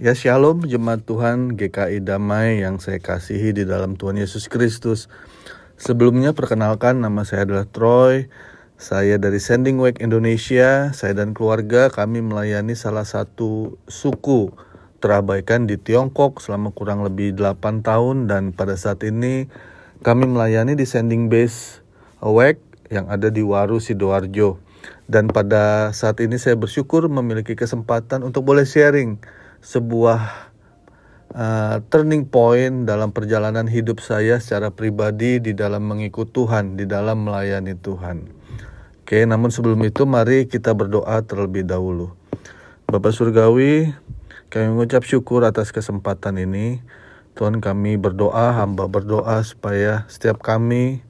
Ya shalom jemaat Tuhan GKI Damai yang saya kasihi di dalam Tuhan Yesus Kristus. Sebelumnya perkenalkan nama saya adalah Troy. Saya dari Sending Wake Indonesia. Saya dan keluarga kami melayani salah satu suku terabaikan di Tiongkok selama kurang lebih 8 tahun dan pada saat ini kami melayani di Sending Base Awake yang ada di Waru Sidoarjo. Dan pada saat ini saya bersyukur memiliki kesempatan untuk boleh sharing sebuah uh, turning point dalam perjalanan hidup saya secara pribadi di dalam mengikut Tuhan, di dalam melayani Tuhan. Oke, namun sebelum itu mari kita berdoa terlebih dahulu. Bapak Surgawi, kami mengucap syukur atas kesempatan ini. Tuhan kami berdoa, hamba berdoa supaya setiap kami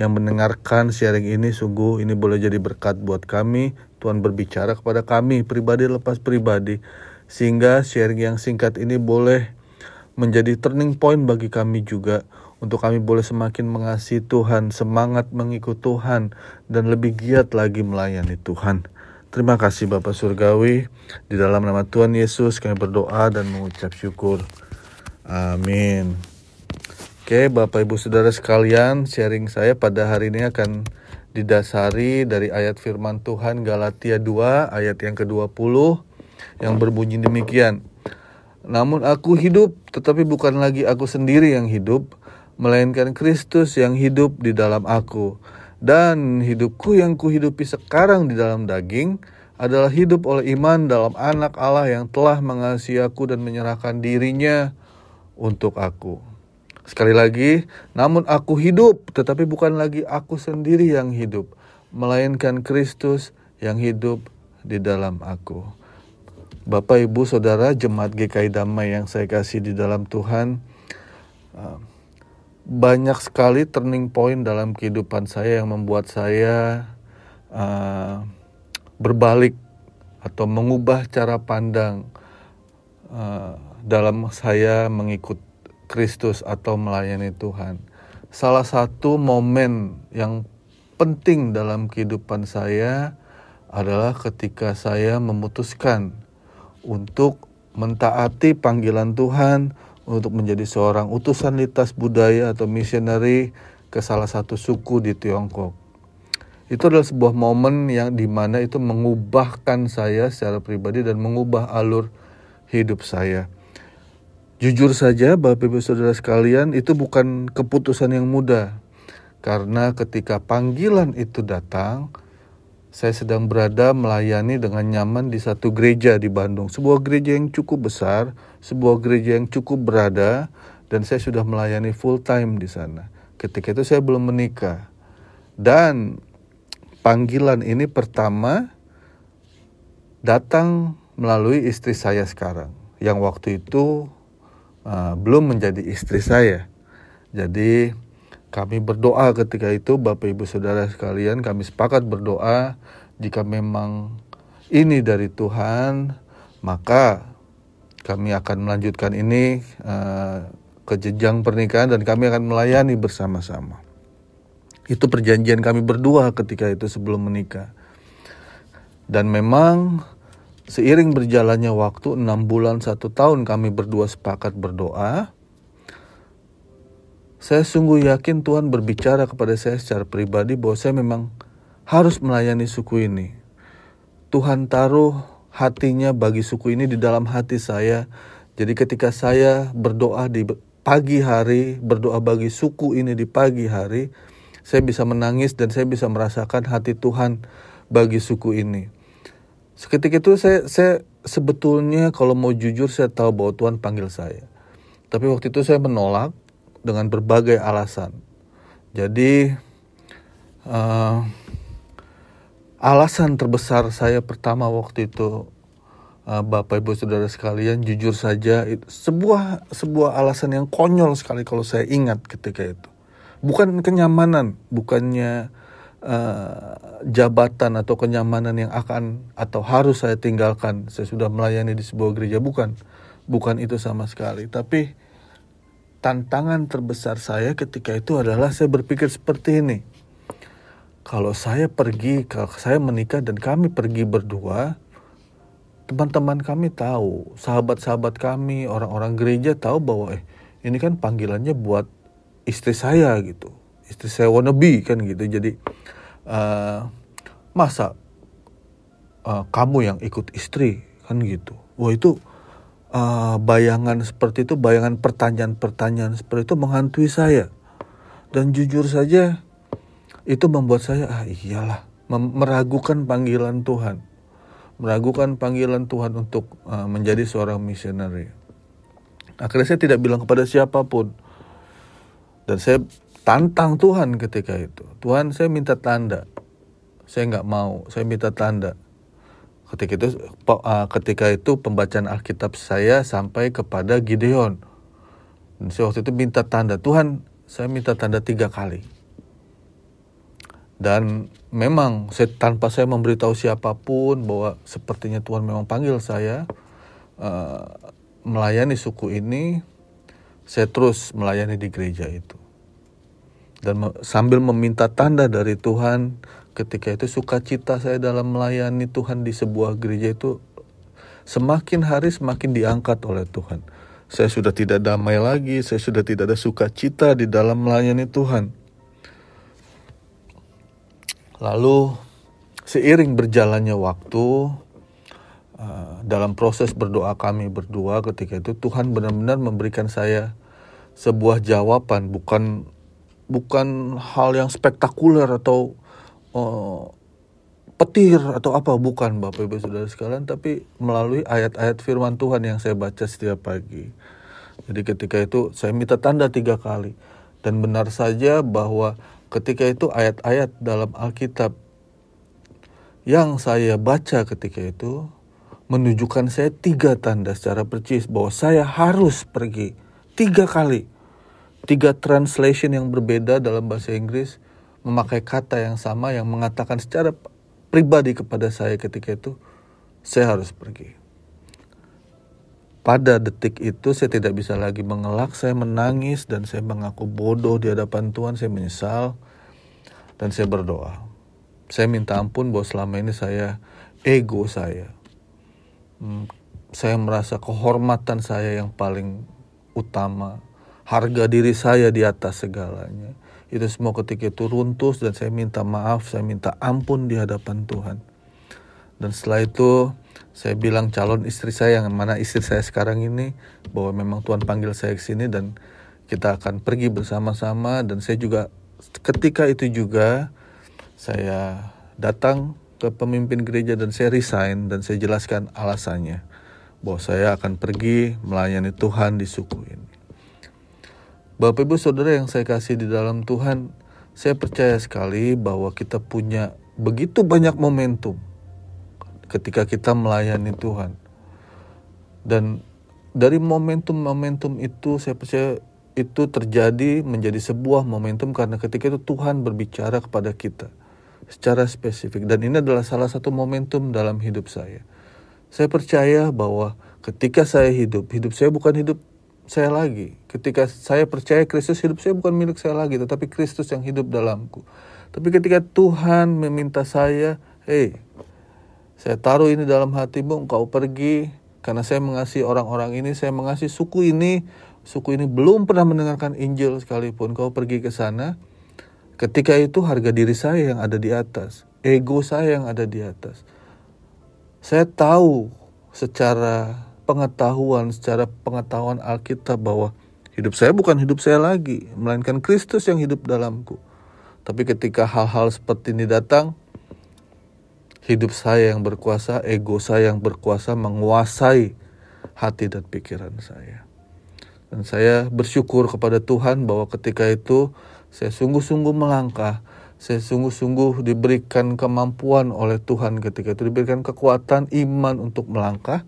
yang mendengarkan sharing ini sungguh ini boleh jadi berkat buat kami. Tuhan berbicara kepada kami pribadi lepas pribadi sehingga sharing yang singkat ini boleh menjadi turning point bagi kami juga untuk kami boleh semakin mengasihi Tuhan, semangat mengikut Tuhan dan lebih giat lagi melayani Tuhan. Terima kasih Bapak Surgawi. Di dalam nama Tuhan Yesus kami berdoa dan mengucap syukur. Amin. Oke, Bapak Ibu Saudara sekalian, sharing saya pada hari ini akan didasari dari ayat firman Tuhan Galatia 2 ayat yang ke-20 yang berbunyi demikian. Namun aku hidup, tetapi bukan lagi aku sendiri yang hidup, melainkan Kristus yang hidup di dalam aku. Dan hidupku yang kuhidupi sekarang di dalam daging adalah hidup oleh iman dalam anak Allah yang telah mengasihi aku dan menyerahkan dirinya untuk aku. Sekali lagi, namun aku hidup, tetapi bukan lagi aku sendiri yang hidup, melainkan Kristus yang hidup di dalam aku. Bapak, Ibu, Saudara, Jemaat GKI Damai yang saya kasih di dalam Tuhan, uh, banyak sekali turning point dalam kehidupan saya yang membuat saya uh, berbalik atau mengubah cara pandang uh, dalam saya mengikut Kristus atau melayani Tuhan. Salah satu momen yang penting dalam kehidupan saya adalah ketika saya memutuskan untuk mentaati panggilan Tuhan untuk menjadi seorang utusan lintas budaya atau misioneri ke salah satu suku di Tiongkok. Itu adalah sebuah momen yang di mana itu mengubahkan saya secara pribadi dan mengubah alur hidup saya. Jujur saja Bapak Ibu Saudara sekalian itu bukan keputusan yang mudah. Karena ketika panggilan itu datang, saya sedang berada melayani dengan nyaman di satu gereja di Bandung. Sebuah gereja yang cukup besar, sebuah gereja yang cukup berada, dan saya sudah melayani full time di sana. Ketika itu saya belum menikah. Dan panggilan ini pertama datang melalui istri saya sekarang. Yang waktu itu uh, belum menjadi istri saya. Jadi kami berdoa ketika itu Bapak Ibu Saudara sekalian kami sepakat berdoa jika memang ini dari Tuhan maka kami akan melanjutkan ini uh, ke jenjang pernikahan dan kami akan melayani bersama-sama. Itu perjanjian kami berdua ketika itu sebelum menikah. Dan memang seiring berjalannya waktu enam bulan satu tahun kami berdua sepakat berdoa saya sungguh yakin Tuhan berbicara kepada saya secara pribadi bahwa saya memang harus melayani suku ini. Tuhan taruh hatinya bagi suku ini di dalam hati saya. Jadi ketika saya berdoa di pagi hari, berdoa bagi suku ini di pagi hari, saya bisa menangis dan saya bisa merasakan hati Tuhan bagi suku ini. Seketika itu saya, saya sebetulnya kalau mau jujur saya tahu bahwa Tuhan panggil saya. Tapi waktu itu saya menolak dengan berbagai alasan. Jadi uh, alasan terbesar saya pertama waktu itu uh, Bapak Ibu Saudara sekalian jujur saja itu sebuah sebuah alasan yang konyol sekali kalau saya ingat ketika itu. Bukan kenyamanan, bukannya uh, jabatan atau kenyamanan yang akan atau harus saya tinggalkan. Saya sudah melayani di sebuah gereja bukan. Bukan itu sama sekali, tapi tantangan terbesar saya ketika itu adalah saya berpikir seperti ini. Kalau saya pergi, kalau saya menikah dan kami pergi berdua, teman-teman kami tahu, sahabat-sahabat kami, orang-orang gereja tahu bahwa eh ini kan panggilannya buat istri saya gitu, istri saya wannabe kan gitu. Jadi uh, masa uh, kamu yang ikut istri kan gitu. Wah itu uh, bayangan seperti itu, bayangan pertanyaan-pertanyaan seperti itu menghantui saya. Dan jujur saja itu membuat saya ah iyalah meragukan panggilan Tuhan meragukan panggilan Tuhan untuk uh, menjadi seorang misioneri. Akhirnya saya tidak bilang kepada siapa pun. Dan saya tantang Tuhan ketika itu. Tuhan saya minta tanda. Saya nggak mau, saya minta tanda. Ketika itu, uh, ketika itu pembacaan Alkitab saya sampai kepada Gideon. Dan saya waktu itu minta tanda. Tuhan, saya minta tanda tiga kali. Dan memang saya, tanpa saya memberitahu siapa pun bahwa sepertinya Tuhan memang panggil saya uh, melayani suku ini, saya terus melayani di gereja itu. Dan sambil meminta tanda dari Tuhan, ketika itu sukacita saya dalam melayani Tuhan di sebuah gereja itu semakin hari semakin diangkat oleh Tuhan. Saya sudah tidak damai lagi, saya sudah tidak ada sukacita di dalam melayani Tuhan Lalu seiring berjalannya waktu uh, dalam proses berdoa kami berdua ketika itu Tuhan benar-benar memberikan saya sebuah jawaban bukan bukan hal yang spektakuler atau uh, petir atau apa bukan Bapak Ibu Saudara sekalian tapi melalui ayat-ayat firman Tuhan yang saya baca setiap pagi. Jadi ketika itu saya minta tanda tiga kali dan benar saja bahwa ketika itu ayat-ayat dalam Alkitab yang saya baca ketika itu menunjukkan saya tiga tanda secara percis bahwa saya harus pergi tiga kali. Tiga translation yang berbeda dalam bahasa Inggris memakai kata yang sama yang mengatakan secara pribadi kepada saya ketika itu saya harus pergi. Pada detik itu saya tidak bisa lagi mengelak, saya menangis dan saya mengaku bodoh di hadapan Tuhan, saya menyesal dan saya berdoa. Saya minta ampun bahwa selama ini saya ego saya. Hmm, saya merasa kehormatan saya yang paling utama, harga diri saya di atas segalanya. Itu semua ketika itu runtuh dan saya minta maaf, saya minta ampun di hadapan Tuhan. Dan setelah itu saya bilang calon istri saya yang mana istri saya sekarang ini bahwa memang Tuhan panggil saya ke sini dan kita akan pergi bersama-sama dan saya juga ketika itu juga saya datang ke pemimpin gereja dan saya resign dan saya jelaskan alasannya bahwa saya akan pergi melayani Tuhan di suku ini. Bapak Ibu Saudara yang saya kasih di dalam Tuhan, saya percaya sekali bahwa kita punya begitu banyak momentum ketika kita melayani Tuhan. Dan dari momentum-momentum itu saya percaya itu terjadi menjadi sebuah momentum karena ketika itu Tuhan berbicara kepada kita secara spesifik dan ini adalah salah satu momentum dalam hidup saya. Saya percaya bahwa ketika saya hidup, hidup saya bukan hidup saya lagi. Ketika saya percaya Kristus hidup saya bukan milik saya lagi, tetapi Kristus yang hidup dalamku. Tapi ketika Tuhan meminta saya, "Hei, saya taruh ini dalam hatimu, engkau pergi karena saya mengasihi orang-orang ini, saya mengasihi suku ini, suku ini belum pernah mendengarkan Injil sekalipun. Kau pergi ke sana, ketika itu harga diri saya yang ada di atas, ego saya yang ada di atas. Saya tahu secara pengetahuan, secara pengetahuan Alkitab bahwa hidup saya bukan hidup saya lagi, melainkan Kristus yang hidup dalamku. Tapi ketika hal-hal seperti ini datang, hidup saya yang berkuasa, ego saya yang berkuasa menguasai hati dan pikiran saya. Dan saya bersyukur kepada Tuhan bahwa ketika itu saya sungguh-sungguh melangkah, saya sungguh-sungguh diberikan kemampuan oleh Tuhan ketika itu diberikan kekuatan iman untuk melangkah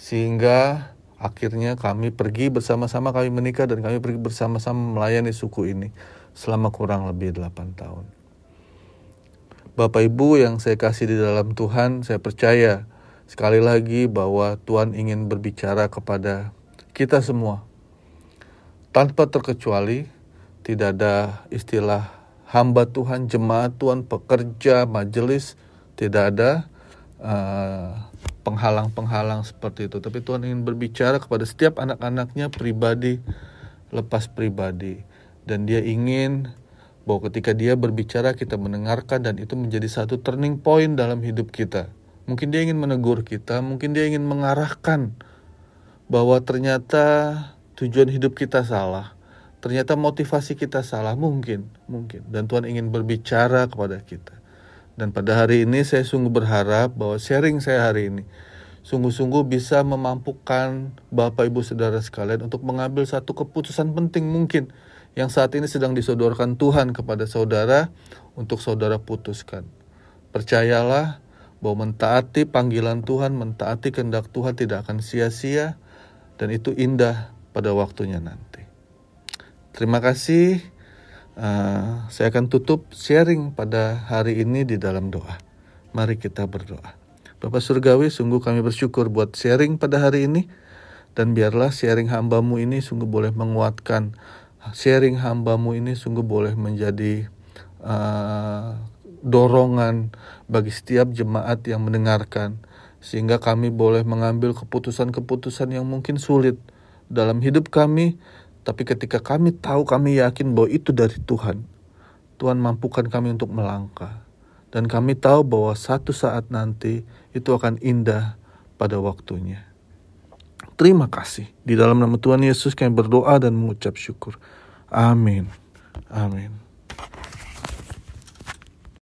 sehingga akhirnya kami pergi bersama-sama kami menikah dan kami pergi bersama-sama melayani suku ini selama kurang lebih 8 tahun. Bapak Ibu yang saya kasih di dalam Tuhan, saya percaya sekali lagi bahwa Tuhan ingin berbicara kepada kita semua. Tanpa terkecuali, tidak ada istilah hamba Tuhan, jemaat Tuhan, pekerja, majelis, tidak ada uh, penghalang-penghalang seperti itu. Tapi Tuhan ingin berbicara kepada setiap anak-anaknya pribadi lepas pribadi. Dan dia ingin bahwa ketika dia berbicara kita mendengarkan dan itu menjadi satu turning point dalam hidup kita. Mungkin dia ingin menegur kita, mungkin dia ingin mengarahkan bahwa ternyata tujuan hidup kita salah. Ternyata motivasi kita salah, mungkin, mungkin. Dan Tuhan ingin berbicara kepada kita. Dan pada hari ini saya sungguh berharap bahwa sharing saya hari ini sungguh-sungguh bisa memampukan Bapak Ibu Saudara sekalian untuk mengambil satu keputusan penting mungkin yang saat ini sedang disodorkan Tuhan kepada saudara untuk saudara putuskan. Percayalah bahwa mentaati panggilan Tuhan, mentaati kehendak Tuhan tidak akan sia-sia dan itu indah pada waktunya nanti. Terima kasih. Uh, saya akan tutup sharing pada hari ini di dalam doa. Mari kita berdoa. Bapak Surgawi, sungguh kami bersyukur buat sharing pada hari ini. Dan biarlah sharing hambamu ini sungguh boleh menguatkan. Sharing hambamu ini sungguh boleh menjadi uh, dorongan bagi setiap jemaat yang mendengarkan. Sehingga kami boleh mengambil keputusan-keputusan yang mungkin sulit dalam hidup kami tapi ketika kami tahu, kami yakin bahwa itu dari Tuhan. Tuhan mampukan kami untuk melangkah. Dan kami tahu bahwa satu saat nanti itu akan indah pada waktunya. Terima kasih. Di dalam nama Tuhan Yesus kami berdoa dan mengucap syukur. Amin. Amin.